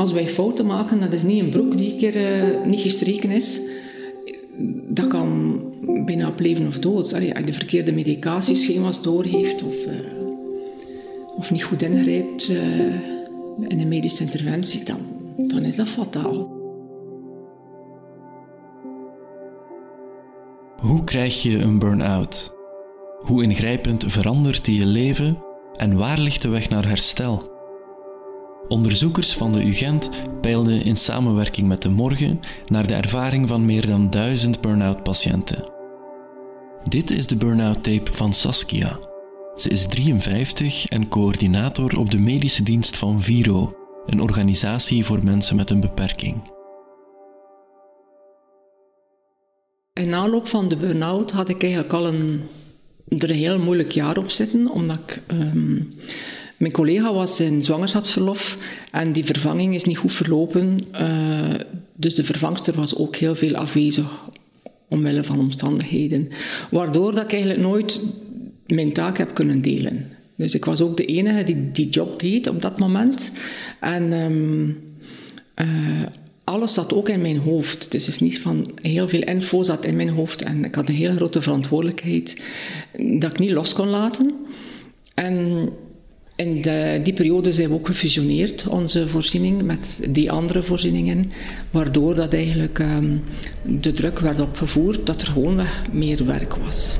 als wij fouten maken, dat is niet een broek die een keer uh, niet gestreken is. Dat kan bijna op leven of dood. Allee, als je de verkeerde medicatieschema's doorgeeft of, uh, of niet goed ingrijpt uh, in een medische interventie, dan, dan is dat fataal. Hoe krijg je een burn-out? Hoe ingrijpend verandert die je leven en waar ligt de weg naar herstel? Onderzoekers van de UGent peilden in samenwerking met de Morgen naar de ervaring van meer dan duizend burn-out patiënten. Dit is de burn-out tape van Saskia. Ze is 53 en coördinator op de medische dienst van Viro, een organisatie voor mensen met een beperking. In aanloop van de burn-out had ik eigenlijk al een, er een heel moeilijk jaar op zitten, omdat ik... Um, mijn collega was in zwangerschapsverlof en die vervanging is niet goed verlopen. Uh, dus de vervangster was ook heel veel afwezig omwille van omstandigheden. Waardoor dat ik eigenlijk nooit mijn taak heb kunnen delen. Dus ik was ook de enige die die job deed op dat moment. En um, uh, alles zat ook in mijn hoofd. Dus is niet van heel veel info zat in mijn hoofd. En ik had een hele grote verantwoordelijkheid dat ik niet los kon laten. En in de, die periode zijn we ook gefusioneerd, onze voorziening, met die andere voorzieningen. Waardoor dat eigenlijk um, de druk werd opgevoerd dat er gewoon meer werk was.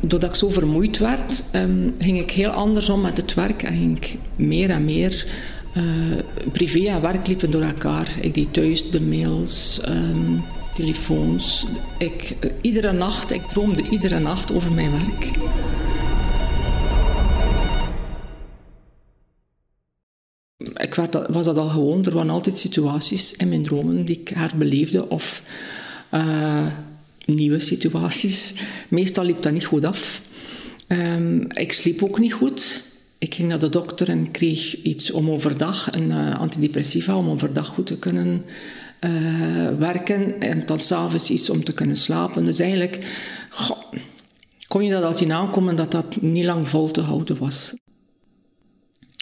doordat ik zo vermoeid werd, um, ging ik heel anders om met het werk en ging ik meer en meer privé en werk liepen door elkaar. Ik deed thuis de mails, um, telefoons. Ik, uh, iedere nacht, ik droomde iedere nacht over mijn werk. Ik was dat al gewoon. Er waren altijd situaties in mijn dromen die ik herbeleefde of uh, nieuwe situaties. Meestal liep dat niet goed af. Um, ik sliep ook niet goed. Ik ging naar de dokter en kreeg iets om overdag, een uh, antidepressiva, om overdag goed te kunnen uh, werken. En dan s'avonds iets om te kunnen slapen. Dus eigenlijk kon je dat al zien aankomen dat dat niet lang vol te houden was.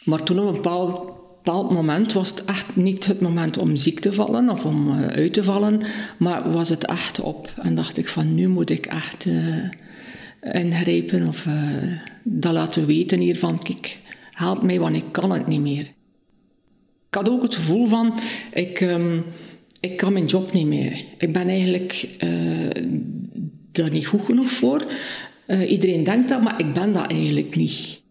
Maar toen op een bepaald, moment was het echt niet het moment om ziek te vallen of om uh, uit te vallen, maar was het echt op. En dacht ik van nu moet ik echt ingrijpen of dat laten weten hiervan. Kijk, help mij, want ik kan het niet meer. Ik had ook het gevoel van, ik, um, ik kan mijn job niet meer. Ik ben eigenlijk uh, daar niet goed genoeg voor. Uh, iedereen denkt dat, maar ik ben dat eigenlijk niet.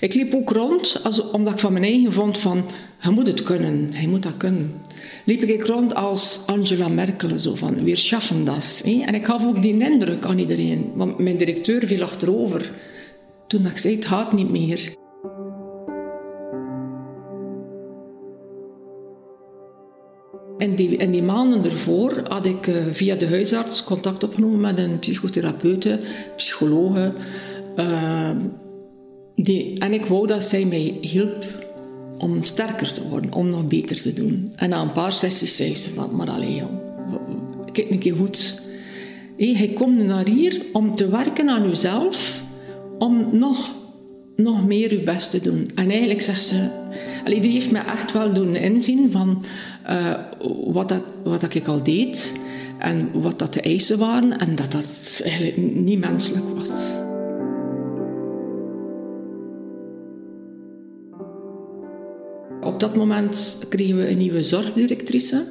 Ik liep ook rond omdat ik van mijn eigen vond van, je moet het kunnen, je moet dat kunnen liep ik rond als Angela Merkel, zo van, weer schaffen dat. En ik gaf ook die indruk aan iedereen, want mijn directeur viel achterover toen ik zei, het gaat niet meer. En die, in die maanden ervoor had ik uh, via de huisarts contact opgenomen met een psychotherapeute, psychologe. Uh, die, en ik wou dat zij mij hielp om sterker te worden, om nog beter te doen. En na een paar sessies zei ze van, maar alleen jong, kijk een goed. Hey, hij komt naar hier om te werken aan uzelf, om nog, nog meer uw best te doen. En eigenlijk zegt ze, allee, die heeft me echt wel doen inzien van uh, wat, dat, wat dat ik al deed en wat dat de eisen waren en dat dat eigenlijk niet menselijk was. Dat moment kregen we een nieuwe zorgdirectrice.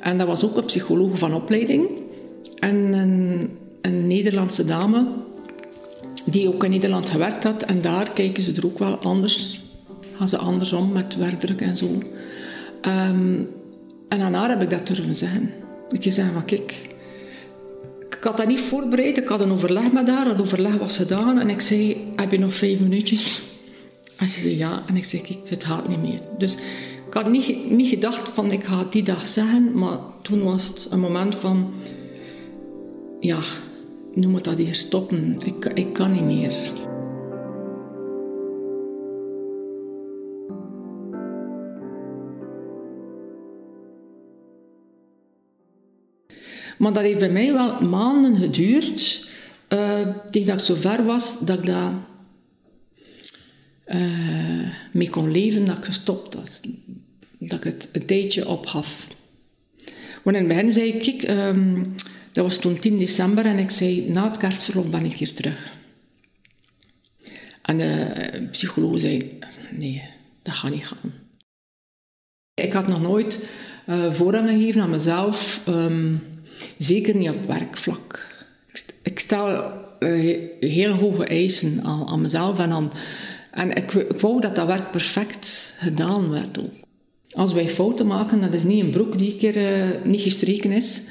En dat was ook een psycholoog van opleiding. En een, een Nederlandse dame die ook in Nederland gewerkt had. En daar kijken ze er ook wel anders. Gaan ze andersom met werkdruk en zo. Um, en aan haar heb ik dat durven zeggen. Ik zei van kijk, ik had dat niet voorbereid. Ik had een overleg met haar. Dat overleg was gedaan. En ik zei, heb je nog vijf minuutjes? En ze zei ja. En ik zei, kijk, het gaat niet meer. Dus ik had niet, niet gedacht van, ik ga die dag zeggen. Maar toen was het een moment van, ja, nu moet dat hier stoppen. Ik, ik kan niet meer. Maar dat heeft bij mij wel maanden geduurd, uh, tegen dat ik zo ver was, dat ik daar uh, mee kon leven, dat ik gestopt had. Dat ik het een tijdje opgaf. Want in het begin zei ik, um, dat was toen 10 december en ik zei, na het kerstverlof ben ik hier terug. En de psycholoog zei, nee, dat gaat niet gaan. Ik had nog nooit uh, voorrang gegeven aan mezelf, um, zeker niet op werkvlak. Ik, ik stel uh, heel hoge eisen aan, aan, mezelf en, aan, en ik, wou dat dat werk perfect gedaan werd. Als wij fouten maken, dat is niet een broek die een keer uh, niet gestreken is.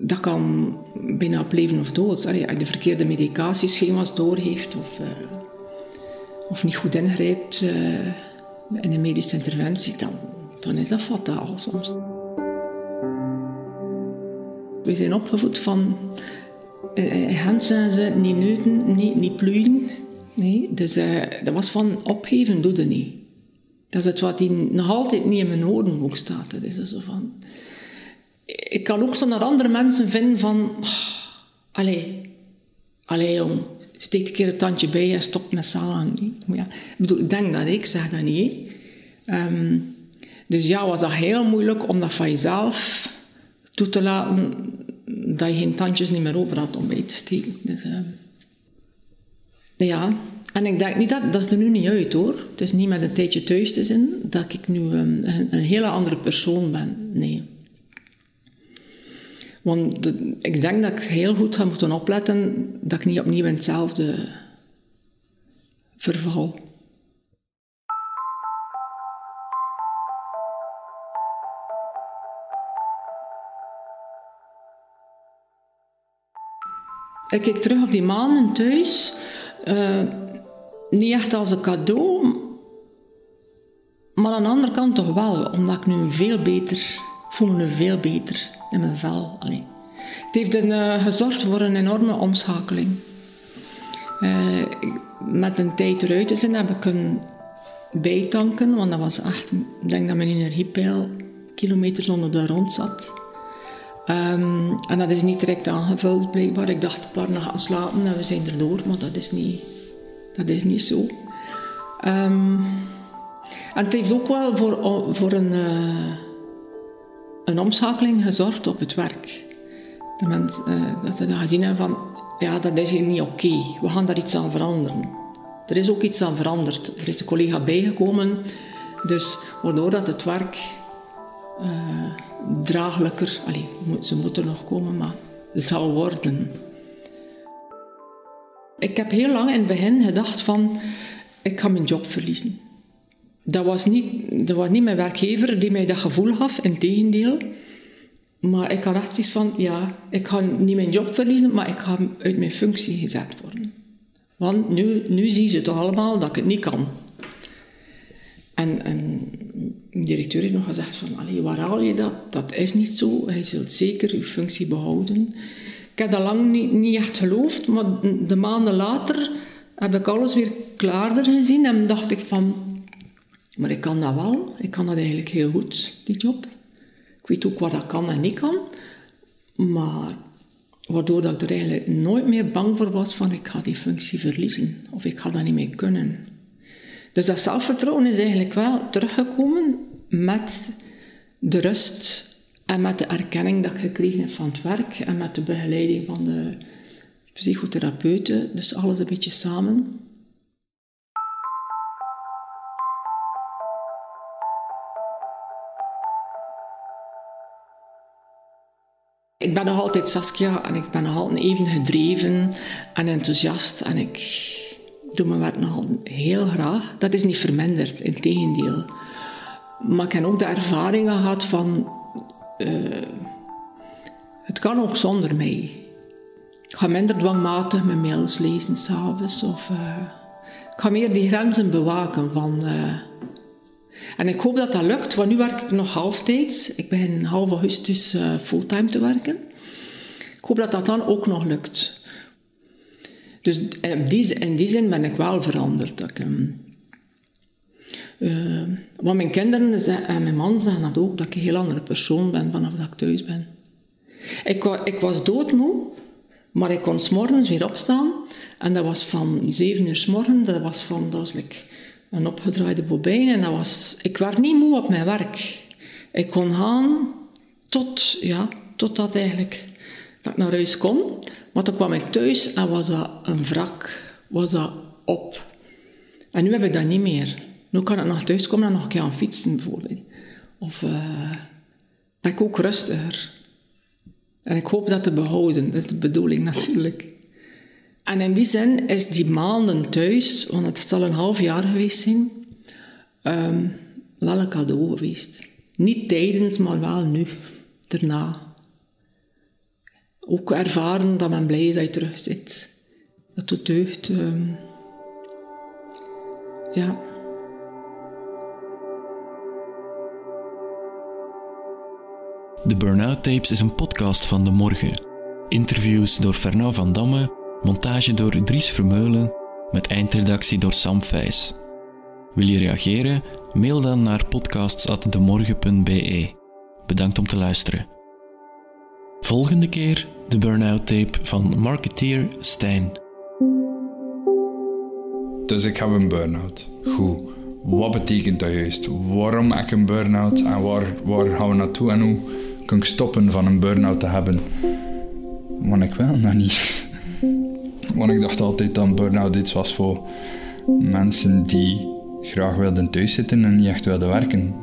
Dat kan bijna op leven of dood. Als je de verkeerde medicatieschema's doorgeeft of, uh, of niet goed ingrijpt uh, in een medische interventie, dan, dan is dat fataal soms. We zijn opgevoed van Hans ze niet neuten, niet, niet pluien. Nee, dus dat was van opgeven doe je niet. Dat is het wat die nog altijd niet in mijn woordenboek staat. Dat is zo van... Ik kan ook zo naar andere mensen vinden van... Oh, allee, allee jong, steek een keer het tandje bij en stop met zalen. Ja, ik, bedoel, ik denk dat ik zeg dat niet. Um, dus ja, was dat heel moeilijk om dat van jezelf toe te laten dat je geen tandjes niet meer over had om bij te steken. Dus, uh, ja, en ik denk niet dat, dat is er nu niet uit hoor. Het is niet met een tijdje thuis te zijn dat ik nu een, een, een hele andere persoon ben. Nee. Want ik denk dat ik heel goed ga moeten opletten dat ik niet opnieuw in hetzelfde verval. Ik kijk terug op die maanden thuis. Uh, niet echt als een cadeau, maar aan de andere kant toch wel, omdat ik nu veel beter, voel me veel beter in mijn vel. Allee. Het heeft een, uh, gezorgd voor een enorme omschakeling. Uh, met een tijd eruit te zijn heb ik kunnen bijtanken, want dat was echt, ik denk dat mijn energiepeil kilometers onder de rond zat. Um, en dat is niet direct aangevuld blijkbaar. Ik dacht, een paar nachten slapen en we zijn erdoor, maar dat is niet dat is niet zo. Um, en het heeft ook wel voor, voor een, uh, een omschakeling gezorgd op het werk. Mensen, uh, dat ze dat gezien hebben van, ja, dat is hier niet oké. We gaan daar iets aan veranderen. Er is ook iets aan veranderd. Er is een collega bijgekomen. Dus waardoor dat het werk uh, draaglijker... Allez, ze moeten nog komen, maar zal worden. Ik heb heel lang in het begin gedacht van, ik ga mijn job verliezen. Dat was niet, dat was niet mijn werkgever die mij dat gevoel gaf, in tegendeel. Maar ik had echt iets van, ja, ik ga niet mijn job verliezen, maar ik ga uit mijn functie gezet worden. Want nu, nu zien ze toch allemaal dat ik het niet kan. En, en de directeur heeft nog gezegd van, allee, waar haal je dat? Dat is niet zo. Hij zult zeker uw functie behouden. Ik heb dat lang niet, niet echt geloofd, maar de maanden later heb ik alles weer klaarder gezien en dacht ik van, maar ik kan dat wel, ik kan dat eigenlijk heel goed, die job. Ik weet ook wat dat kan en niet kan, maar waardoor dat ik er eigenlijk nooit meer bang voor was van ik ga die functie verliezen of ik ga dat niet meer kunnen. Dus dat zelfvertrouwen is eigenlijk wel teruggekomen met de rust en met de erkenning dat ik gekregen heb van het werk en met de begeleiding van de psychotherapeuten, dus alles een beetje samen. Ik ben nog altijd Saskia en ik ben nog altijd even gedreven en enthousiast en ik doe mijn werk nog heel graag. Dat is niet verminderd, in tegendeel. Maar ik heb ook de ervaring gehad van uh, het kan ook zonder mij. Ik ga minder dwangmatig mijn mails lezen s'avonds. Of uh, ik ga meer die grenzen bewaken van... Uh, en ik hoop dat dat lukt, want nu werk ik nog halftijds. Ik begin half augustus fulltime te werken. Ik hoop dat dat dan ook nog lukt. Dus in die, in die zin ben ik wel veranderd. Want mijn kinderen en mijn man zeggen dat ook, dat ik een heel andere persoon ben vanaf dat ik thuis ben. Ik, ik was doodmoe, maar ik kon morgens weer opstaan. En dat was van zeven uur s morgen, dat was van, dat een opgedraaide bobijn. En dat was, ik werd niet moe op mijn werk. Ik kon gaan tot, ja, totdat eigenlijk dat ik naar huis kon. Maar toen kwam ik thuis en was dat een wrak, was dat op. En nu heb ik dat niet meer. Nu kan ik nog thuis komen en nog een keer aan fietsen bijvoorbeeld. Of uh, ben ik ook rustiger. En ik hoop dat te behouden, dat is de bedoeling natuurlijk. En in die zin is die maanden thuis, want het zal een half jaar geweest zijn, um, wel een cadeau geweest. Niet tijdens, maar wel nu, daarna. Ook ervaren dat men blij is dat je terug zit. Dat doet deugd. Um, ja. De Burnout Tapes is een podcast van De Morgen. Interviews door Fernand van Damme, montage door Dries Vermeulen, met eindredactie door Sam Vijs. Wil je reageren? Mail dan naar podcasts.demorgen.be. Bedankt om te luisteren. Volgende keer de Burnout Tape van marketeer Stijn. Dus ik heb een burn-out. Goed. Wat betekent dat juist? Waarom heb ik een burn-out en waar, waar gaan we naartoe en hoe kan ik stoppen van een burn-out te hebben? Want ik wil dat niet. Want ik dacht altijd dat burn-out iets was voor mensen die graag wilden thuiszitten en niet echt wilden werken.